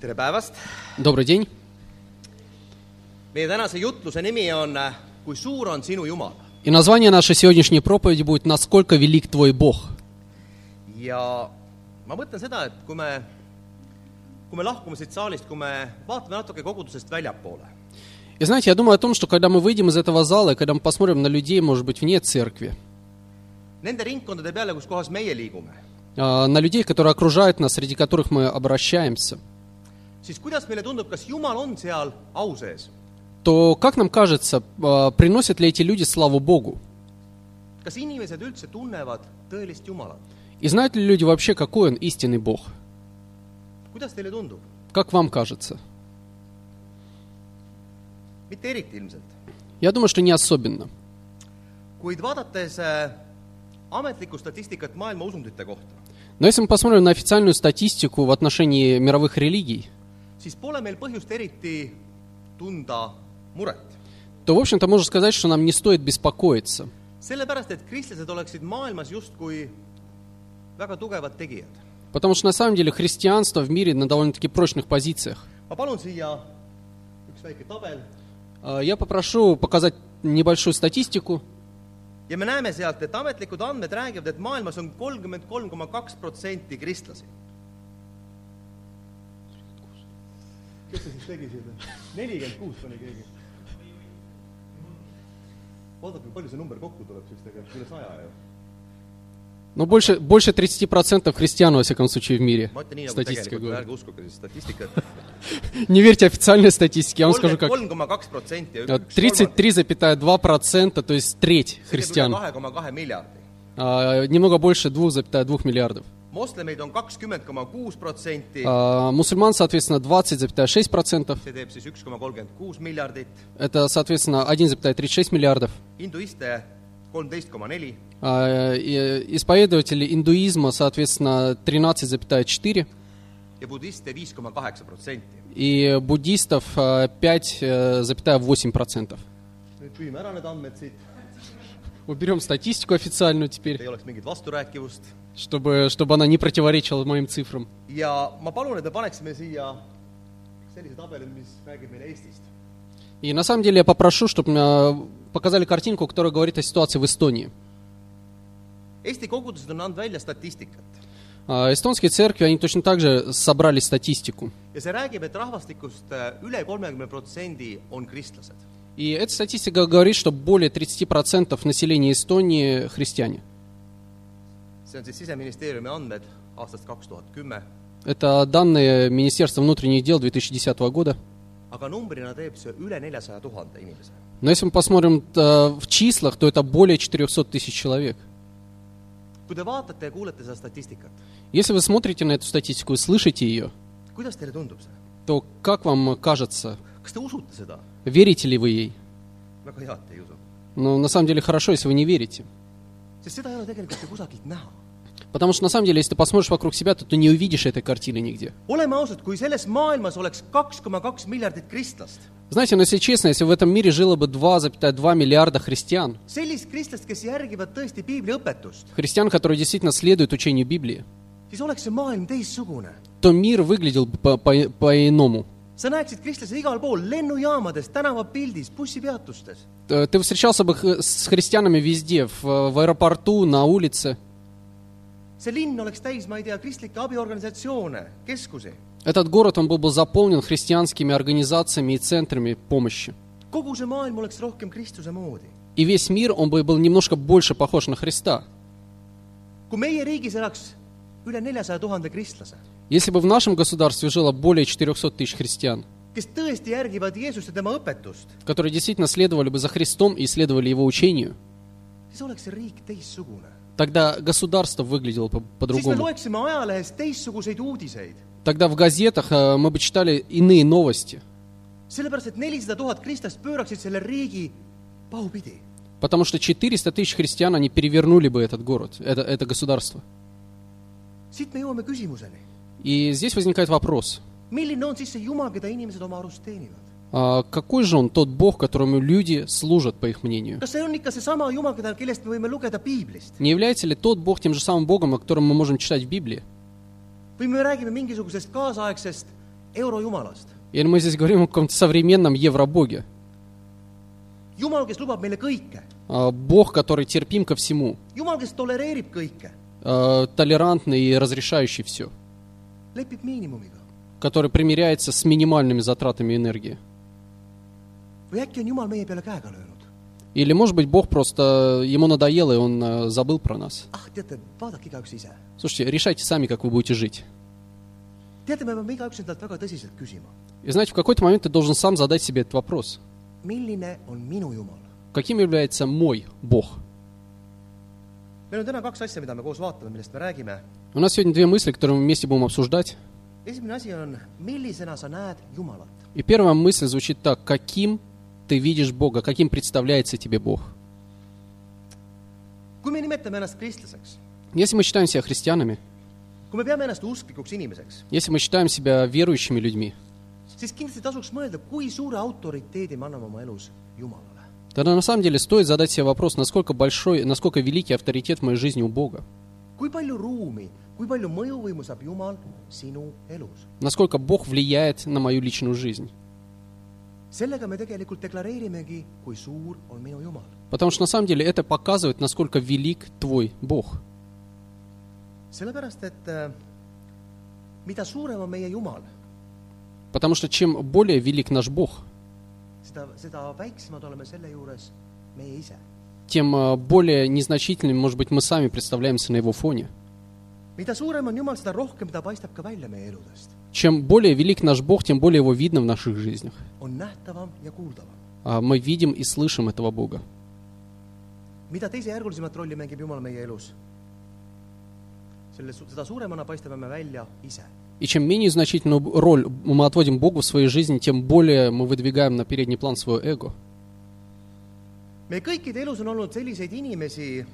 tere päevast! Добрый день. meie tänase jutluse nimi on äh, Kui suur on sinu Jumal? И название нашей сегодняшней проповеди будет «Насколько велик твой Бог?». ja ma mõtlen seda, et kui me, kui me lahkume siit saalist, kui me vaatame natuke kogudusest väljapoole, И знаете, я думаю о том, что когда мы выйдем из этого зала, и когда мы посмотрим на людей, может быть, вне церкви, nende ringkondade peale, kus kohas meie liigume, а, на людей, которые окружают нас, среди которых мы обращаемся, siis kuidas meile tundub, kas Jumal on seal au sees? то, как нам кажется, а, приносят ли эти люди славу Богу? kas inimesed üldse tunnevad tõelist Jumalat? И знают ли люди вообще, какой Он истинный Бог? kuidas teile tundub? Как вам кажется? mitte eriti ilmselt. Я думаю, что не особенно. kuid vaadates äh, ametlikku statistikat maailma usundite kohta, Но если мы посмотрим на официальную статистику в отношении мировых религий, siis pole meil põhjust eriti tunda muret. то, в общем-то, можно сказать, что нам не стоит беспокоиться. sellepärast, et kristlased oleksid maailmas justkui väga tugevad tegijad. Потому что на самом деле христианство в мире на довольно-таки прочных позициях. ma palun siia üks väike tabel А, Я попрошу показать небольшую статистику. ja me näeme sealt, et ametlikud andmed räägivad, et maailmas on kolmkümmend kolm koma kaks protsenti kristlasi. Kes see siis tegi seda? nelikümmend kuus pani keegi. vaadake, palju see number kokku tuleb siis tegelikult, üle saja ju. Но больше, больше 30% христиан, во всяком случае, в мире. Статистика говорит. Не верьте официальной статистике, я вам скажу как. kolm koma kaks protsenti ja А, üks kolmandik, 33,2%, то есть треть христиан. А, Немного больше 2,2 миллиардов. Moslemeid on kakskümmend koma kuus protsenti, А, Мусульман, соответственно, 20,6%. see teeb siis üks koma kolmkümmend kuus miljardit, Это, соответственно, 1,36 миллиардов. hinduiste kolmteist koma neli, А, Исповедователи индуизма, соответственно, 13,4%. ja budiste viis koma kaheksa protsenti. И буддистов а, 5,8%. nüüd püüame ära need andmed siit, Уберем статистику официальную теперь, чтобы, чтобы она не противоречила моим цифрам. И на самом деле я попрошу, чтобы мне показали картинку, которая говорит о ситуации в Эстонии. А, Эстонские церкви, они точно так же собрали статистику. ja see räägib, et rahvastikust äh, üle kolmekümne protsendi on kristlased. И эта статистика говорит, что более 30% населения Эстонии христиане. Это данные Министерства внутренних дел 2010 года. Но если мы посмотрим э, в числах, то это более 400 тысяч человек. Если вы смотрите на эту статистику и слышите ее, то как вам кажется, верите ли вы ей? usu. Ну, на самом деле хорошо, если вы не верите. Потому что на самом деле, если ты посмотришь вокруг себя, то ты не увидишь этой картины нигде. Знаете, но если честно, если в этом мире жило бы 2,2 миллиарда христиан, христиан, которые действительно следуют учению Библии, то мир выглядел бы по- по- по-иному. Sa näeksid kristlasi igal pool, lennujaamades, tänavapildis, bussipeatustes. Э, Ты встречался бы с христианами везде, в, в аэропорту, на улице. see linn oleks täis, ma ei tea, kristlikke abiorganisatsioone, keskusi. Этот город, он был бы заполнен христианскими организациями и центрами помощи. kogu see maailm oleks rohkem Kristuse moodi. И весь мир, он бы был немножко больше похож на Христа. kui meie riigis elaks üle neljasaja tuhande kristlase, Если бы в нашем государстве жило более 400 тысяч христиан, которые действительно следовали бы за Христом и следовали Его учению, тогда государство выглядело бы по-другому. Тогда в газетах э, мы бы читали иные новости, потому что 400 тысяч христиан, они перевернули бы этот город, это, это государство. siit me jõuame küsimuseni. И здесь возникает вопрос, а какой же он тот Бог, которому люди служат, по их мнению? Не является ли тот Бог тем же самым Богом, о котором мы можем читать в Библии? Или мы здесь говорим о каком-то современном евробоге? А, Бог, который терпим ко всему, а, толерантный и разрешающий все. Который примиряется с минимальными затратами энергии. Или, может быть, Бог просто, ему надоело, и он а, забыл про нас. ah. Слушайте, решайте сами, как вы будете жить. И знаете, в какой-то момент ты должен сам задать себе этот вопрос. Каким является мой Бог? meil on täna kaks asja, mida me koos vaatame, millest me räägime. У нас сегодня две мысли, которые мы вместе будем обсуждать. И первая мысль звучит так. Каким ты видишь Бога? Каким представляется тебе Бог? Если мы считаем себя христианами, если мы считаем себя верующими людьми, тогда на самом деле стоит задать себе вопрос, насколько большой, насколько великий авторитет в моей жизни у Бога. Kui palju ruumi, kui palju mõjuvõimu saab Jumal sinu elus? Насколько Бог влияет на мою личную жизнь. sellega me tegelikult deklareerimegi, kui suur on minu Jumal. Потому что на самом деле это показывает, насколько велик твой Бог. sellepärast, et äh, mida suurem on meie Jumal, Потому что чем более велик наш Бог, seda, seda väiksemad oleme selle juures meie ise. Тем э, более незначительными, может быть, мы сами представляемся на его фоне. Чем более велик наш Бог, тем более его видно в наших жизнях. А Мы видим и слышим этого Бога. mida teisejärgulisemat rolli mängib Jumal meie elus, selle, seda suuremana paistame me välja ise. И чем менее значительную роль мы отводим Богу в своей жизни, тем более мы выдвигаем на передний план свое эго. Meie kõikide elus on olnud selliseid inimesi,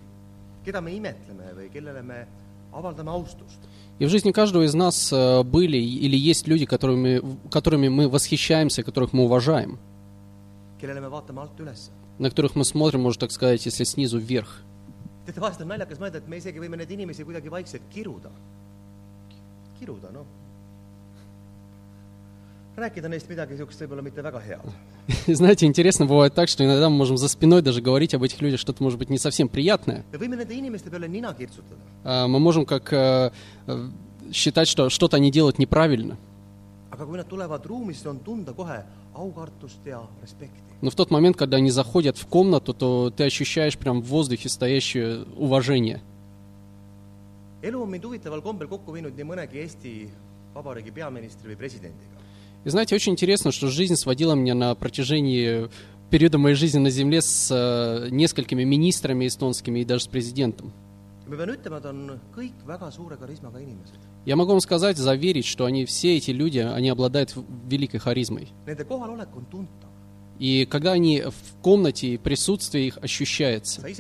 keda me imetleme või kellele me avaldame austust. И в жизни каждого из нас э, были или есть люди, которыми, которыми мы восхищаемся, которых мы уважаем, me на которых мы смотрим, можно так сказать, если снизу вверх. teate, vahest on naljakas mõelda, et me isegi võime neid inimesi kuidagi vaikselt kiruda. kiruda, noh. Rääkida neist midagi niisugust võib-olla mitte väga head. Знаете, интересно бывает так, что иногда мы можем за спиной даже говорить об этих людях что-то, может быть, не совсем приятное. А, Мы можем как э, э, считать, что что-то они делают неправильно. Но в тот момент, когда они заходят в комнату, то ты ощущаешь прям в воздухе стоящее уважение. elu on mind huvitaval kombel kokku viinud nii mõnegi Eesti Vabariigi peaministri või presidendiga. И знаете, очень интересно, что жизнь сводила меня на протяжении периода моей жизни на Земле с э, несколькими министрами эстонскими и даже с президентом. Я могу вам сказать, заверить, что они, все эти люди, они обладают великой харизмой. И когда они в комнате, присутствие их ощущается, э,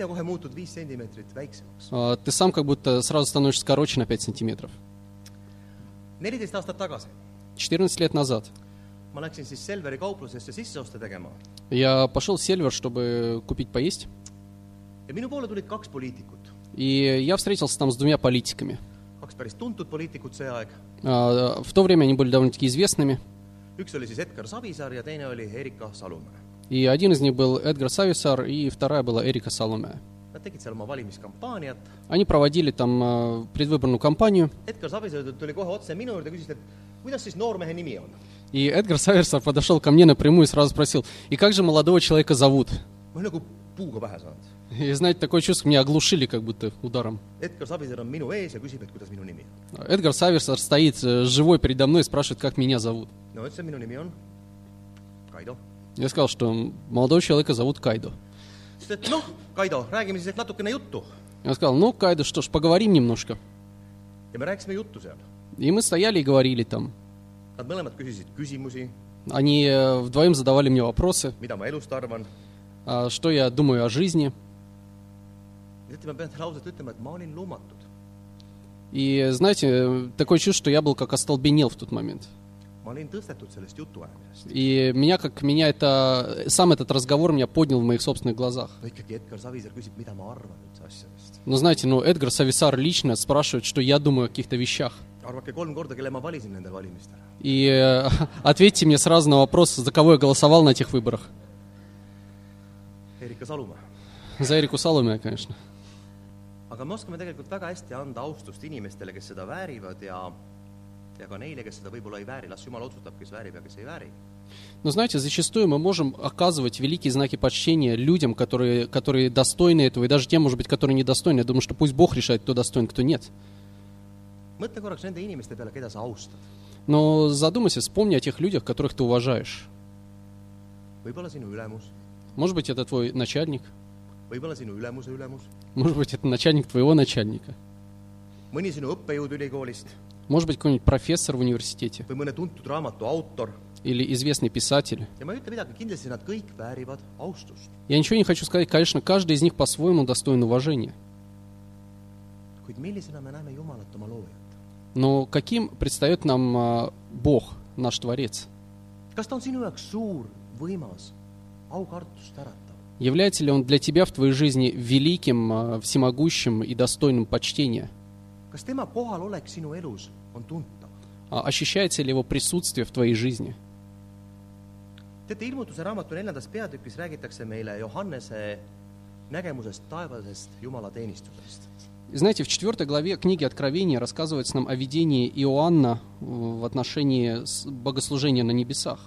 ты сам как будто сразу становишься короче на 5 сантиметров. neliteist aastat tagasi 14 лет назад ma läksin siis Selveri kauplusesse sisseoste tegema я пошел в Сельвер, чтобы купить поесть, ja minu poole tulid kaks poliitikut, и я встретился там с двумя политиками. kaks päris tuntud poliitikut see aeg. А, В то время они были довольно-таки известными, üks oli siis Edgar Savisaar ja teine oli Erika Salumäe. и один из них был Эдгар Сависар, и вторая была Эрика Саломе. Они проводили там э, предвыборную кампанию, и Эдгар Сависар подошел ко мне напрямую и сразу спросил, и как же молодого человека зовут? И знаете, такое чувство, меня оглушили как будто ударом. Эдгар Сависар стоит э, живой передо мной и спрашивает, как меня зовут. Я сказал, что молодого человека зовут Кайдо. ütles, et noh, Kaido, räägime siis natukene juttu. Я сказал, ну, Кайдо, что ж, поговорим немножко. ja me rääkisime juttu seal. И мы стояли и говорили там. Nad mõlemad küsisid küsimusi, Они вдвоем задавали мне вопросы, mida ma elust arvan. а, что я думаю о жизни. teate, ma pean teile ausalt ütlema, et ma olin lummatud. И знаете, такое чувство, что я был как остолбенел в тот момент. И меня, как меня это, сам этот разговор меня поднял в моих собственных глазах. Но знаете, ну, Эдгар Сависар лично спрашивает, что я думаю о каких-то вещах. И э, ответьте мне сразу на вопрос, за кого я голосовал на этих выборах. За Эрику Салуме, конечно. aga me oskame tegelikult väga hästi anda austust inimestele, kes seda väärivad ja ja ka neile, kes seda võib-olla ei vääri, las Jumal otsustab, kes väärib ja kes ei vääri. Но знаете, зачастую мы можем оказывать великие знаки почтения людям, которые, которые достойны этого, и даже тем, может быть, которые недостойны. Я думаю, что пусть Бог решает, кто достоин, кто нет. Но задумайся, вспомни о тех людях, которых ты уважаешь. Может быть, это твой начальник, может быть, это начальник твоего начальника, mõni sinu õppejõud ülikoolist может быть, какой-нибудь профессор в университете или известный писатель. Я ничего не хочу сказать, конечно, каждый из них по-своему достоин уважения. Но каким предстает нам а, Бог, наш Творец? Является ли Он для тебя в твоей жизни великим, а, всемогущим и достойным почтения? Kas tema kohalolek sinu elus on tuntav? А Ощущается ли Его присутствие в твоей жизни? teate, ilmutuse raamatu neljandas peatükis räägitakse meile Johannese nägemusest taevasest jumalateenistusest. И знаете, в четвертой главе книги Откровения рассказывается нам о видении Иоанна в отношении богослужения на небесах.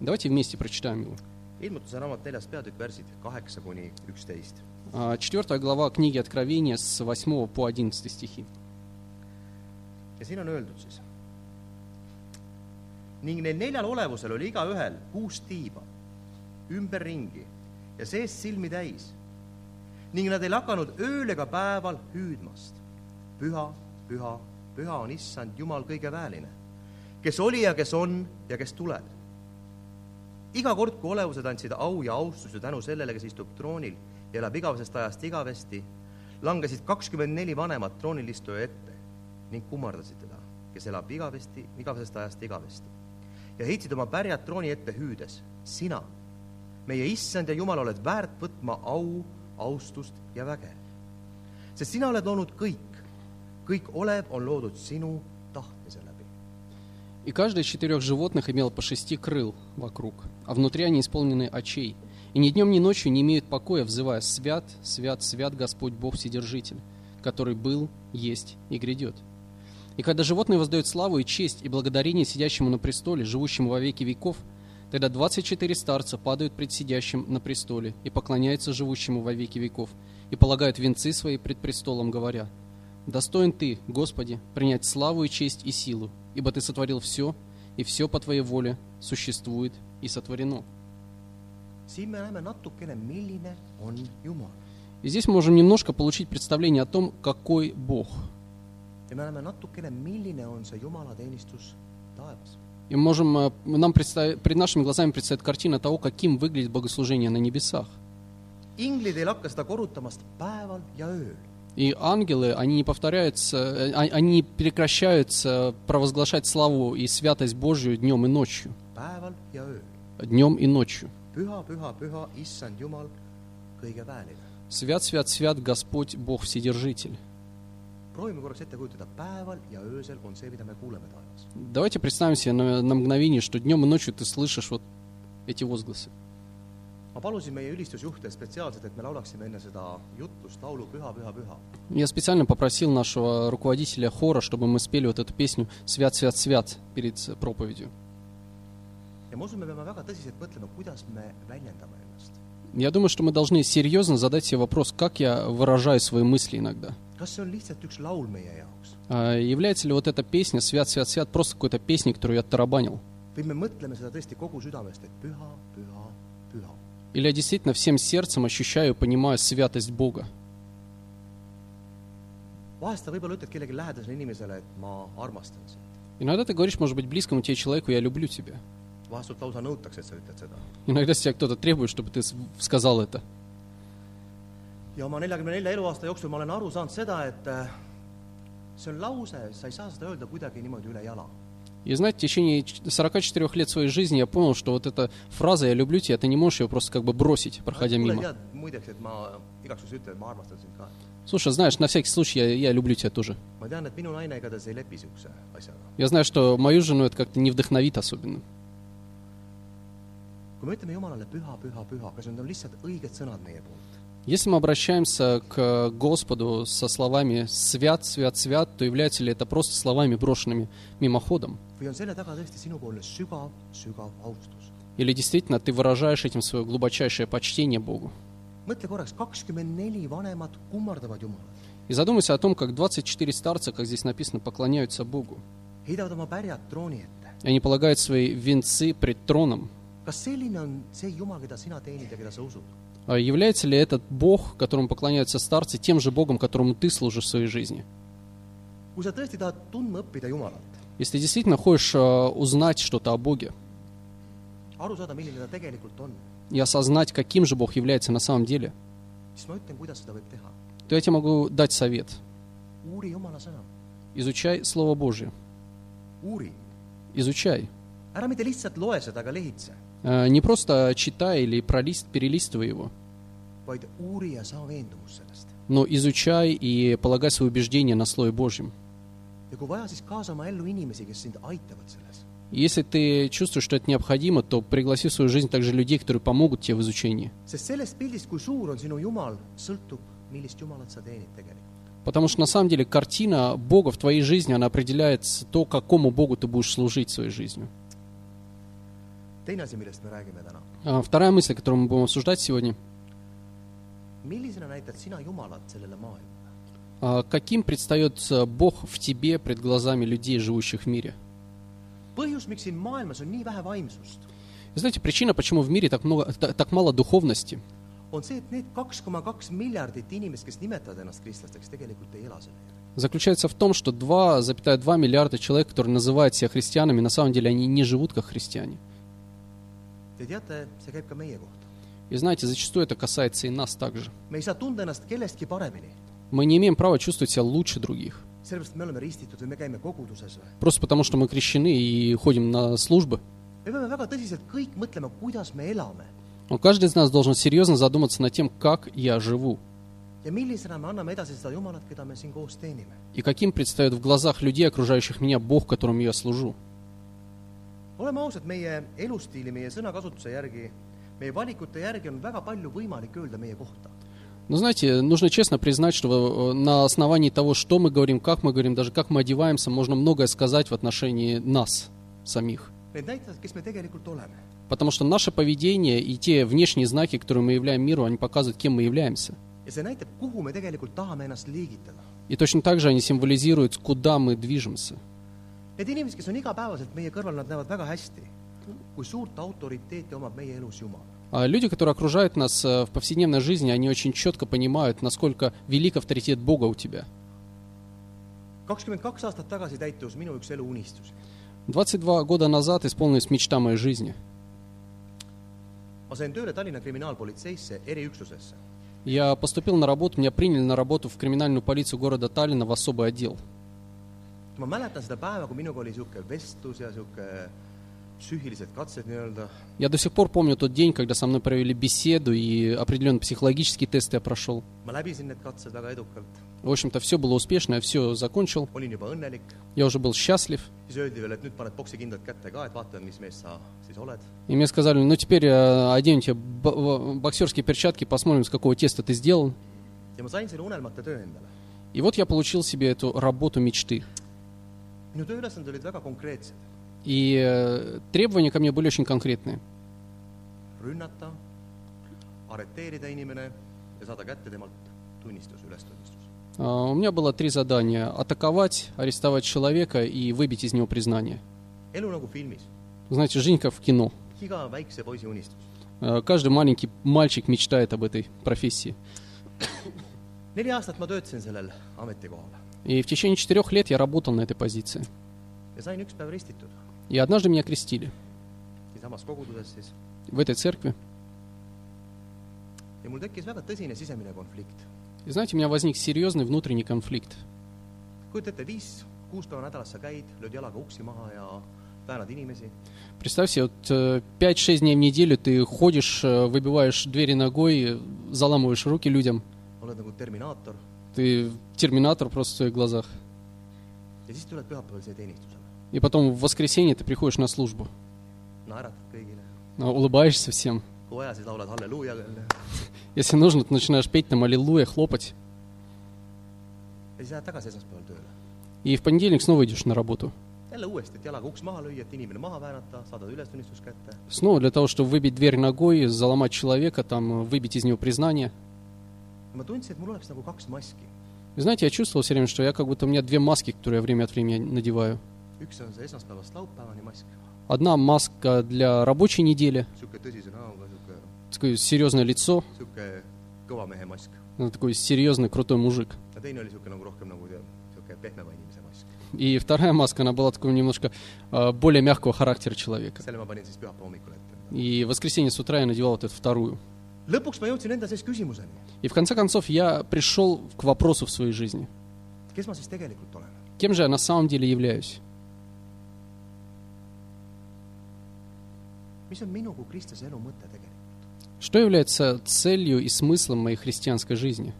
Давайте вместе прочитаем его. ilmutuse raamat neljas peatükk , värsid kaheksa kuni üksteist . А, Четвертая глава книги Откровения с 8 по 11 стихи. ja siin on öeldud siis . ning neil neljal olevusel oli igaühel kuus tiiba ümberringi ja seest silmi täis . ning nad ei lakanud ööl ega päeval hüüdmast . püha , püha , püha on issand Jumal kõige väeline , kes oli ja kes on ja kes tuleb . iga kord, kui olevused andsid au ja austuse tänu sellele, kes istub troonil ja elab igavesest ajast igavesti, langesid kakskümmend neli vanemat troonilistuja ette ning kummardasid teda, kes elab igavesti, igavesest ajast igavesti. ja heitsid oma pärjad trooni ette hüüdes, sina, meie issand ja Jumal, oled väärt võtma au, austust ja väge. sest sina oled loonud kõik, kõik olev on loodud sinu tahtmise läbi. И каждый из четырех животных имел по шести крыл вокруг, а внутри они исполнены очей. И ни днем, ни ночью не имеют покоя, взывая «Свят, свят, свят Господь Бог Вседержитель, который был, есть и грядет». И когда животное воздает славу и честь и благодарение сидящему на престоле, живущему во веки веков, тогда двадцать четыре старца падают пред сидящим на престоле и поклоняются живущему во веки веков, и полагают венцы свои пред престолом, говоря, Достоин Ты, Господи, принять славу и честь и силу, ибо Ты сотворил все, и все по Твоей воле существует и сотворено. И здесь мы можем немножко получить представление о том, какой Бог. И можем, э, нам представ- перед нашими глазами предстоит картина того, каким выглядит богослужение на небесах. inglid ei lakka seda korrutamast päeval ja ööl. И ангелы, они не повторяются, э, а- они прекращаются провозглашать славу и святость Божью днем и ночью. Днем и ночью. Свят, свят, свят Господь Бог Вседержитель. Давайте представим себе на, на мгновение, что днем и ночью ты слышишь вот эти возгласы. Ma palusin meie ülistusjuhte spetsiaalselt, et me laulaksime enne seda jutlust laulu Püha, püha, püha. Я специально попросил нашего руководителя хора, чтобы мы спели вот эту песню «Свят, свят, свят» перед проповедью. ja ma usun, me peame väga tõsiselt mõtlema, kuidas me väljendame ennast. Я думаю, что мы должны серьезно задать себе вопрос, как я выражаю свои мысли иногда. kas see on lihtsalt üks laul meie jaoks А является ли вот эта песня «Свят, свят, свят» просто какой-то песней, которую я тарабанил? või me mõtleme seda tõesti kogu südamest, et püha, püha, püha. Или я действительно всем сердцем ощущаю и понимаю святость Бога? Иногда ты говоришь, может быть, близкому тебе человеку «я люблю тебя». Иногда с тебя кто-то требует, чтобы ты сказал это. ja oma neljakümne nelja eluaasta jooksul ma olen aru saanud seda, et äh, see on lause, sa ei saa seda öelda kuidagi niimoodi üle jala. И знаете, в течение ч- 44 лет своей жизни я понял, что вот эта фраза «я люблю тебя», ты не можешь ее просто как бы бросить, проходя мимо. Слушай, знаешь, на всякий случай я, я люблю тебя тоже. Я знаю, что мою жену это как-то не вдохновит особенно. kui me ütleme Jumalale püha, püha, püha, kas need on lihtsalt õiged sõnad meie poolt? Если мы обращаемся к Господу со словами «свят, свят, свят», то являются ли это просто словами, брошенными мимоходом? Или действительно ты выражаешь этим свое глубочайшее почтение Богу? И задумайся о том, как 24 старца, как здесь написано, поклоняются Богу. Они полагают свои венцы пред троном. А является ли этот Бог, которому поклоняются старцы, тем же Богом, которому ты служишь в своей жизни? Если ты действительно хочешь э, узнать что-то о Боге и осознать, каким же Бог является на самом деле, то я тебе могу дать совет. Изучай Слово Божье. Изучай. Э, Не просто читай или пролист, перелистывай его, но изучай и полагай свои убеждения на Слове Божьем. Если ты чувствуешь, что это необходимо, то пригласи в свою жизнь также людей, которые помогут тебе в изучении. Потому что на самом деле картина Бога в твоей жизни, она определяет то, какому Богу ты будешь служить своей жизнью. Teine asi, millest me räägime täna. А Вторая мысль, которую мы будем обсуждать сегодня. millisena näitad sina Jumalat sellele maailmale? А Каким предстает э, Бог в тебе пред глазами людей, живущих в мире? põhjus, miks siin maailmas on nii vähe vaimsust, И знаете, причина, почему в мире так, много, та- так мало духовности, on see, et need kaks koma kaks miljardit inimest, kes nimetavad ennast kristlasteks, tegelikult ei ela selle järgi. заключается в том, что 2,2 миллиарда человек, которые называют себя христианами, на самом деле они не живут как христиане. И знаете, зачастую это касается и нас также. Мы не имеем права чувствовать себя лучше других. Просто потому, что мы крещены и ходим на службы. Но каждый из нас должен серьезно задуматься над тем, как я живу. И каким предстает в глазах людей, окружающих меня, Бог, которому я служу. Oleme ausad, meie elustiili, meie sõnakasutuse järgi, meie valikute järgi on väga palju võimalik öelda meie kohta. Но знаете, нужно честно признать, что э, на основании того, что мы говорим, как мы говорим, даже как мы одеваемся, можно многое сказать в отношении нас самих. Потому что наше поведение и те внешние знаки, которые мы являем миру, они показывают, кем мы являемся. И точно так же они символизируют, куда мы движемся. Need inimesed, kes on igapäevaselt meie kõrval, nad näevad väga hästi, kui suurt autoriteeti omab meie elus Jumal. А люди, которые окружают нас э, в повседневной жизни, они очень четко понимают, насколько велик авторитет Бога у тебя. kakskümmend kaks aastat tagasi täitus minu üks eluunistusi. 22 года назад исполнилась мечта моей жизни. Я поступил на работу, меня приняли на работу в криминальную полицию города Таллина в особый отдел. Ma mäletan seda päeva, kui minuga oli niisugune vestlus ja niisugune katsed nii-öelda. Я до сих пор помню тот день, когда со мной провели беседу и определенные психологические тесты я прошел. В общем-то, все было успешно, я все закончил. Я уже был счастлив. И мне сказали, ну теперь э, оденем тебе бо- бо- боксерские перчатки, посмотрим, с какого теста ты endale. И вот я получил себе эту работу мечты. minu tööülesanded olid väga konkreetsed, И э, требования ко мне были очень конкретные. А, У меня было три задания. Атаковать, арестовать человека и выбить из него признание. Знаете, жизнь как в кино. Э, Каждый маленький мальчик мечтает об этой профессии. neli aastat ma töötasin sellel ametikohal И в течение четырех лет я работал на этой позиции. И однажды меня крестили в этой церкви. И знаете, у меня возник серьезный внутренний конфликт. Представь себе, вот э, 5-6 дней в неделю ты ходишь, э, выбиваешь двери ногой, заламываешь руки людям. Ты терминатор просто в своих глазах. ja siis tuled pühapäeval siia teenistusele, И потом в воскресенье ты приходишь на службу, naeratad kõigile, а, улыбаешься всем. kui vaja, siis laulad halleluuja jälle Если нужно, ты начинаешь петь там аллилуйя, хлопать. ja siis lähed tagasi esmaspäeval tööle. И в понедельник снова идешь на работу. jälle uuesti, et jalaga uks maha lüüa, et inimene maha väänata, saadad ülestunnistus kätte. Снова для того, чтобы выбить дверь ногой, заломать человека, там, выбить из него признание. И знаете, я чувствовал все время, что я как будто у меня две маски, которые я время от времени надеваю. Одна маска для рабочей недели, такое серьезное лицо, ну, такой серьезный, крутой мужик. mask. И вторая маска, она была такого немножко э, более мягкого характера человека. И в воскресенье с утра я надевал вот эту вторую. lõpuks ma jõudsin enda sees küsimuseni, И в конце концов я пришел к вопросу в своей жизни. Кем же я на самом деле являюсь? Что является целью и смыслом моей христианской жизни?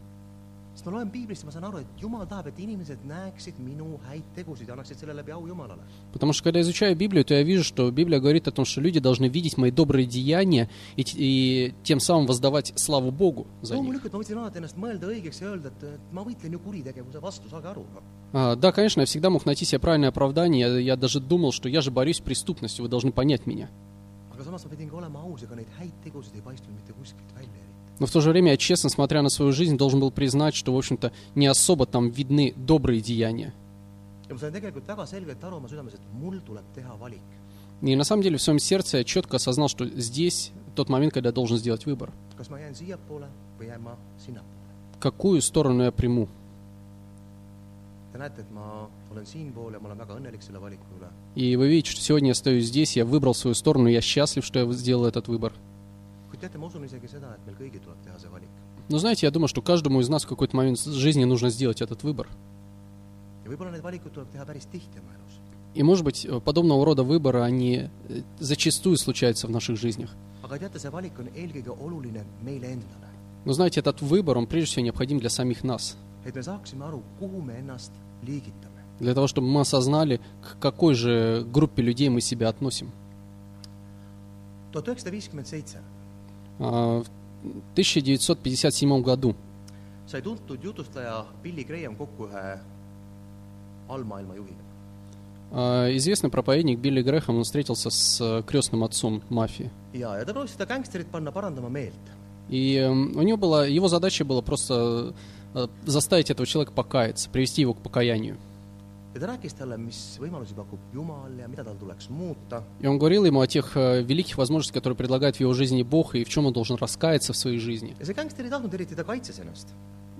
Ma loen piiblist ja ma saan aru, et Jumal tahab, et inimesed näeksid minu häid tegusid ja annaksid selle läbi au Jumalale. Потому что когда я изучаю Библию, то я вижу, что Библия говорит о том, что люди должны видеть мои добрые деяния и, и тем самым воздавать славу Богу за них. loomulikult ma võtsin alati ennast mõelda õigeks ja öelda, et ma võitlen ju kuritegevuse vastu, saage aru. А, да, конечно, я всегда мог найти себе правильное оправдание. Я, я даже думал, что я же борюсь с преступностью, вы должны понять меня. aga samas ma pidin ka olema aus, ega neid häid tegusid ei paistnud mitte kuskilt välja. Но в то же время я, честно смотря на свою жизнь, должен был признать, что, в общем-то, не особо там видны добрые деяния. И на самом деле в своем сердце я четко осознал, что здесь тот момент, когда я должен сделать выбор. Какую сторону я приму? И вы видите, что сегодня я стою здесь, я выбрал свою сторону, я счастлив, что я сделал этот выбор. Но знаете, я думаю, что каждому из нас в какой-то момент жизни нужно сделать этот выбор. И, может быть, э, подобного рода выборы, они э, зачастую случаются в наших жизнях. Но знаете, этот выбор, он прежде всего необходим для самих нас. для того, чтобы мы осознали, к какой же группе людей мы себя относим. 1957 в 1957 году sai tuntud jutustaja Billy Graham kokku ühe allmaailma juhiga. а, известный проповедник Билли Грэхэм, он встретился с э, крестным отцом мафии. ja, ja ta proovis seda gängsterit panna parandama meelt. И эм, у него была, его задача была просто э, заставить этого человека покаяться, привести его к покаянию. Ja ta rääkis talle, mis võimalusi pakub Jumal ja mida tal tuleks muuta. И он говорил ему о тех э, великих возможностях, которые предлагает в его жизни Бог, и в чем он должен раскаяться в своей жизни. ja see gängster ei tahtnud eriti, ta kaitses ennast.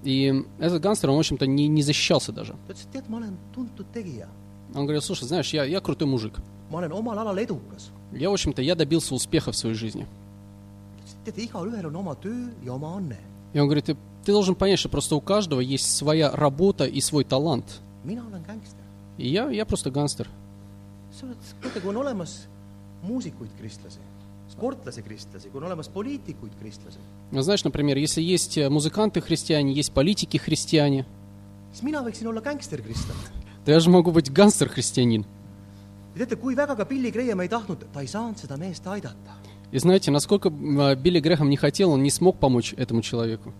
И этот гангстер, он, в общем-то, не, не защищался даже. ta ütles, et tead, ma olen tuntud tegija. Он говорил, слушай, знаешь, я, я крутой мужик. ma olen omal alal edukas. Я, в общем-то, я добился успеха в своей жизни. ta ütles, et teate, igalühel on oma töö ja oma anne. И он говорит, ты, ты должен понять, что просто у каждого есть своя работа и свой талант. mina olen gängster. И я, я просто гангстер. sa oled, teate, kui on olemas muusikuid kristlasi, sportlasi kristlasi, kui on olemas poliitikuid kristlasi, Ну, Знаешь, например, если есть э, музыканты-христиане, есть политики-христиане, siis mina võiksin olla gängster kristlane. то я же могу быть гангстер-христианин. ja teate, kui väga ka Billy Graham ei tahtnud, ta ei saanud seda meest aidata. И знаете, насколько э, Билли Грэхэм не хотел, он не смог помочь этому человеку.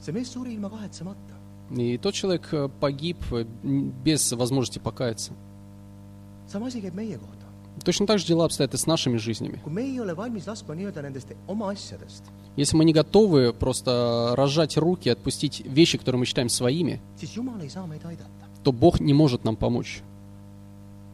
see mees suri ilma kahetsemata. И тот человек э, погиб э, без возможности покаяться. Точно так же дела обстоят и с нашими жизнями. Если мы не готовы просто разжать руки отпустить вещи, которые мы считаем своими, то Бог не может нам помочь.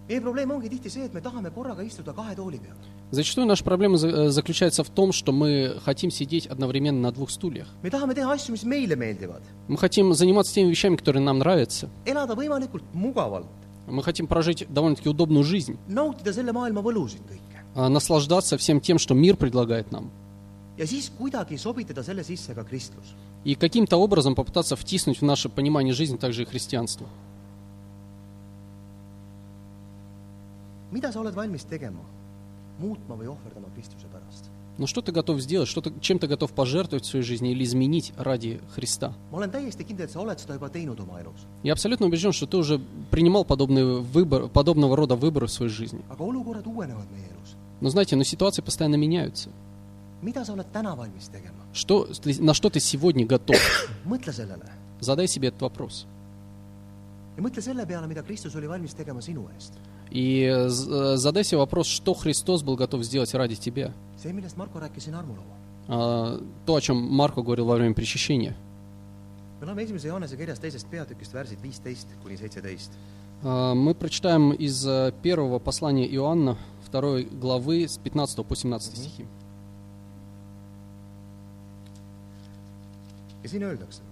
Meie probleem ongi tihti see, et me tahame korraga istuda kahe tooli peal. Зачастую наша проблема э, заключается в том, что мы хотим сидеть одновременно на двух стульях. me tahame teha asju, mis meile meeldivad, Мы хотим заниматься теми вещами, которые нам нравятся. elada võimalikult mugavalt, Мы хотим прожить довольно-таки удобную жизнь, nautida selle maailma võlusid kõike а, наслаждаться всем тем, что мир предлагает нам. ja siis kuidagi sobitada selle sisse ka kristlus. И каким-то образом попытаться втиснуть в наше понимание жизни также и христианство. Mida sa oled valmis tegema, muutma või ohverdama Kristuse pärast? Но что ты готов сделать, что ты, чем ты готов пожертвовать в своей жизни или изменить ради Христа? Я абсолютно убежден, что ты уже принимал подобный выбор, подобного рода выборы в своей жизни. Но знаете, но ситуации постоянно меняются. Что, на что ты сегодня готов? Задай себе этот вопрос. ja mõtle selle peale, mida Kristus oli valmis tegema sinu eest. И э, э, задай себе вопрос, что Христос был готов сделать ради тебя. А, То, о чем Марко говорил во время причащения. me loeme esimese Johannese kirjas teisest peatükist värsid viisteist kuni seitseteist. А, Мы прочитаем из э, первого послания Иоанна, второй главы, с 15 по 17 стихи. ja siin öeldakse,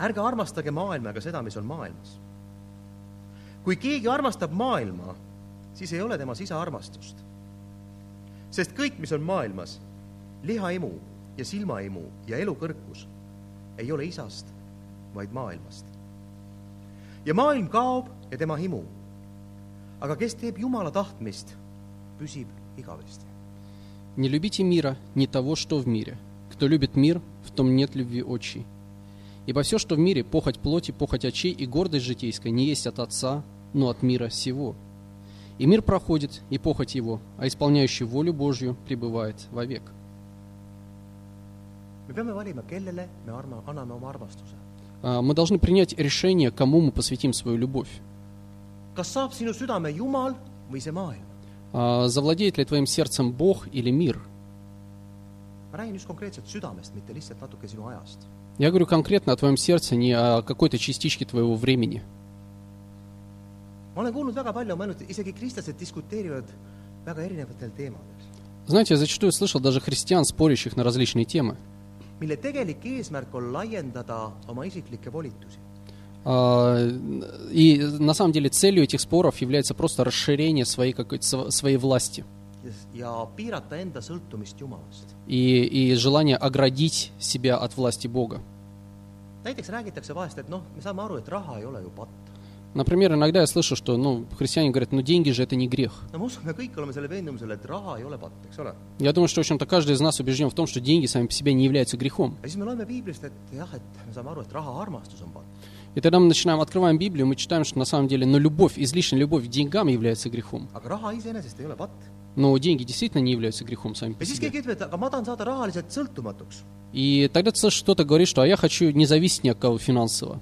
ärge armastage maailma ega seda, mis on maailmas. kui keegi armastab maailma , siis ei ole temas isa armastust . sest kõik , mis on maailmas , lihaimu ja silmaimu ja elukõrkus , ei ole isast , vaid maailmast . ja maailm kaob ja tema himu . aga kes teeb Jumala tahtmist , püsib igavesti . Не любите мира, ни того, что в мире. Кто любит мир, в том нет любви отчей. Ибо все, что в мире, похоть плоти, похоть очей и гордость житейская, не есть от Отца, но от мира сего. И мир проходит, и похоть его, а исполняющий волю Божью пребывает вовек. А, Мы должны принять решение, кому мы посвятим свою любовь. А, Завладеет ли твоим сердцем Бог или мир? Я говорю конкретно о твоем сердце, не о какой-то частичке твоего времени. Ma olen kuulnud väga palju, ma ainult, isegi kristlased diskuteerivad väga erinevatel teemadel, Знаете, я зачастую слышал даже христиан, спорящих на различные темы. mille tegelik eesmärk on laiendada oma isiklikke volitusi. А, И на самом деле целью этих споров является просто расширение своей, какой-то, св- своей власти и, и желание оградить себя от власти Бога. näiteks räägitakse vahest, et noh, me saame aru, et raha ei ole ju patt. Например, иногда я слышу, что ну, христиане говорят, ну деньги же это не грех. Я думаю, что, в общем-то, каждый из нас убежден в том, что деньги сами по себе не являются грехом. patt. И тогда мы начинаем, открываем Библию, мы читаем, что на самом деле, но любовь, излишняя любовь к деньгам является грехом. Но деньги действительно не являются грехом сами по себе. И тогда ты слышишь, кто-то говорит, что а я хочу не зависеть ни от кого финансово.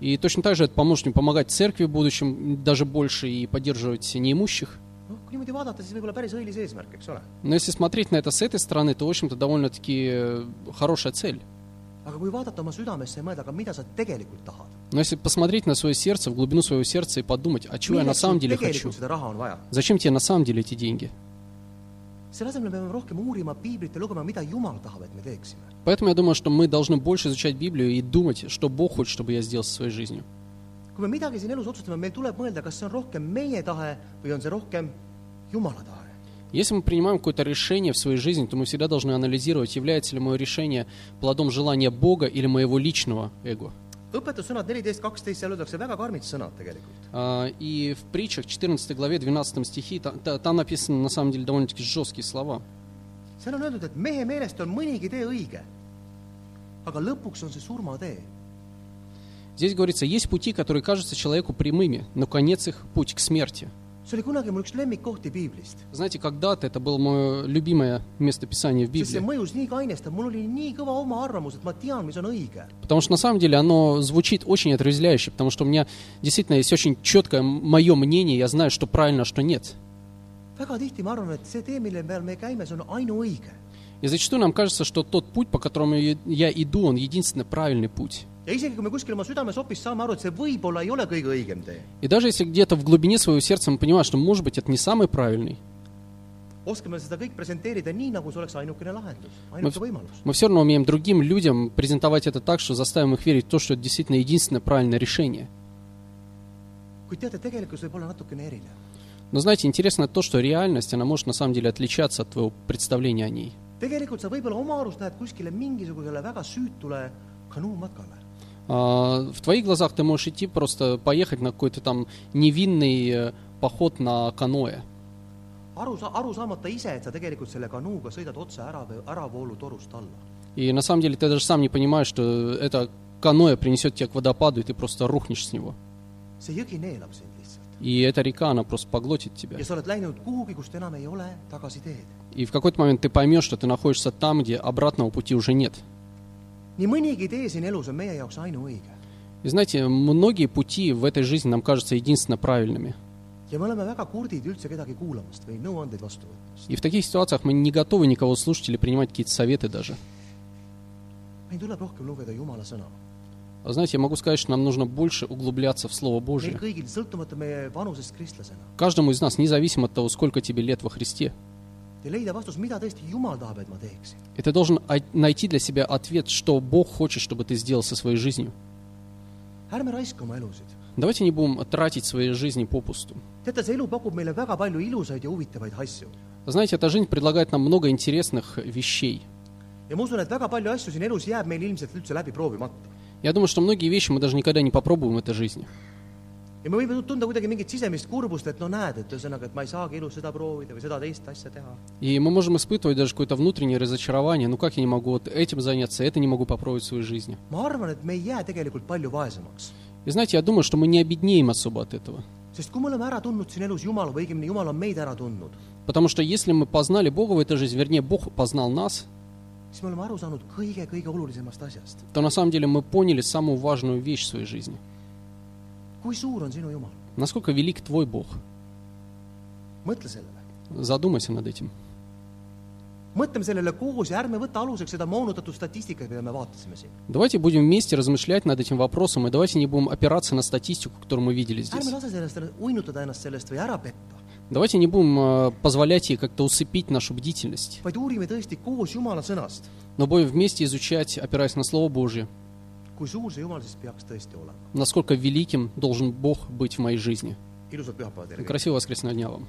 И точно так же это поможет мне помогать церкви в будущем даже больше и поддерживать неимущих. ole. Но если смотреть на это с этой стороны, то, в общем-то, довольно-таки э, хорошая цель. Но если посмотреть на свое сердце, в глубину своего сердца и подумать, а чего я на самом деле хочу? Зачем тебе на самом деле эти деньги? Поэтому я думаю, что мы должны больше изучать Библию и думать, что Бог хочет, чтобы я сделал со своей жизнью. kui me midagi siin elus otsustame, meil tuleb mõelda, kas see on rohkem meie tahe või on see rohkem Jumala tahe. Если мы принимаем какое-то решение в своей жизни, то мы всегда должны анализировать, является ли мое решение плодом желания Бога или моего личного эго. Õpetussõnad neliteist, kaksteist, seal öeldakse väga karmid sõnad tegelikult. А, И в притчах 14 главе 12 стихе та- та- там написаны на самом деле довольно-таки жесткие слова. seal on öeldud, et mehe meelest on mõnigi tee õige, aga lõpuks on see surmatee. Здесь говорится, есть пути, которые кажутся человеку прямыми, но конец их – путь к смерти. See oli kunagi mul üks lemmikkohti piiblist, Знаете, когда-то это было мое любимое местописание в sest see Библии. mõjus nii kainestav, mul oli nii kõva oma arvamus, et ma tean, mis on õige. Потому что на самом деле оно звучит очень отрезвляюще, потому что у меня действительно есть очень четкое мое мнение, я знаю, что правильно, а что нет. väga tihti ma arvan, et see tee, mille peal me käime, see on ainuõige. И зачастую нам кажется, что тот путь, по которому я иду, он единственно правильный путь. ja isegi, kui me kuskil oma südames hoopis saame aru, et see võib-olla ei ole kõige õigem tee, И даже если где-то в глубине своего сердца мы понимаем, что, может быть, это не самый правильный, oskame seda kõik presenteerida nii, nagu see oleks ainukene lahendus, ainuke võimalus. мы все равно умеем другим людям презентовать это так, что заставим их верить в то, что это действительно единственное правильное решение. kuid teate, tegelikkus võib olla natukene erinev. Но знаете, интересно то, что реальность, она может на самом деле отличаться от твоего представления о ней. Tegelikult sa võib-olla oma arust lähed kuskile mingisugusele väga süütule kanuumatkale. А, В твоих глазах ты можешь идти просто поехать на какой-то там невинный э, поход на каноэ. aru sa-, aru saamata ise, et sa tegelikult selle kanuuga sõidad otse ära, äravoolutorust alla. И на самом деле ты даже сам не понимаешь, что это каноэ принесет тебя к водопаду, и ты просто рухнешь с него. see jõgi neelab sind. И эта река, она просто поглотит тебя. И в какой-то момент ты поймешь, что ты находишься там, где обратного пути уже нет. И знаете, многие пути в этой жизни нам кажутся единственно правильными. И в таких ситуациях мы не готовы никого слушать или принимать какие-то советы даже. meil tuleb rohkem lugeda Jumala sõna. Знаете, я могу сказать, что нам нужно больше углубляться в Слово Божье. Каждому из нас, независимо от того, сколько тебе лет во Христе. И ты должен найти для себя ответ, что Бог хочет, чтобы ты сделал со своей жизнью. Давайте не будем тратить свои жизни попусту. Знаете, эта жизнь предлагает нам много интересных вещей. ja ma usun, et väga palju asju siin elus jääb meil ilmselt üldse läbi proovimata. Я думаю, что многие вещи мы даже никогда не попробуем в этой жизни. ja me võime tunda kuidagi mingit sisemist kurbust, et no näed, et ühesõnaga, et ma ei saagi elus seda proovida või seda teist asja teha. И мы можем испытывать даже какое-то внутреннее разочарование. Ну как я не могу вот этим заняться, это не могу попробовать в своей жизни. ma arvan, et me ei jää tegelikult palju vaesemaks. И знаете, я думаю, что мы не обеднеем особо от этого. sest kui me oleme ära tundnud siin elus Jumala või õigemini Jumal on meid ära tundnud, Потому что если мы познали Бога в этой жизни, вернее, Бог познал нас, то на самом деле мы поняли самую важную вещь в своей жизни. Насколько велик твой Бог? Задумайся над этим. mõtleme sellele koos ja ärme võta aluseks seda moonutatud statistikat, mida me vaatasime siin. Давайте будем вместе размышлять над этим вопросом, и давайте не будем опираться на статистику, которую мы видели здесь. ärme lase sellest, uinutada ennast sellest või ära petta, Давайте не будем э, позволять ей как-то усыпить нашу бдительность, но будем вместе изучать, опираясь на Слово Божье, насколько великим должен Бог быть в моей жизни. Красивого воскресного дня вам!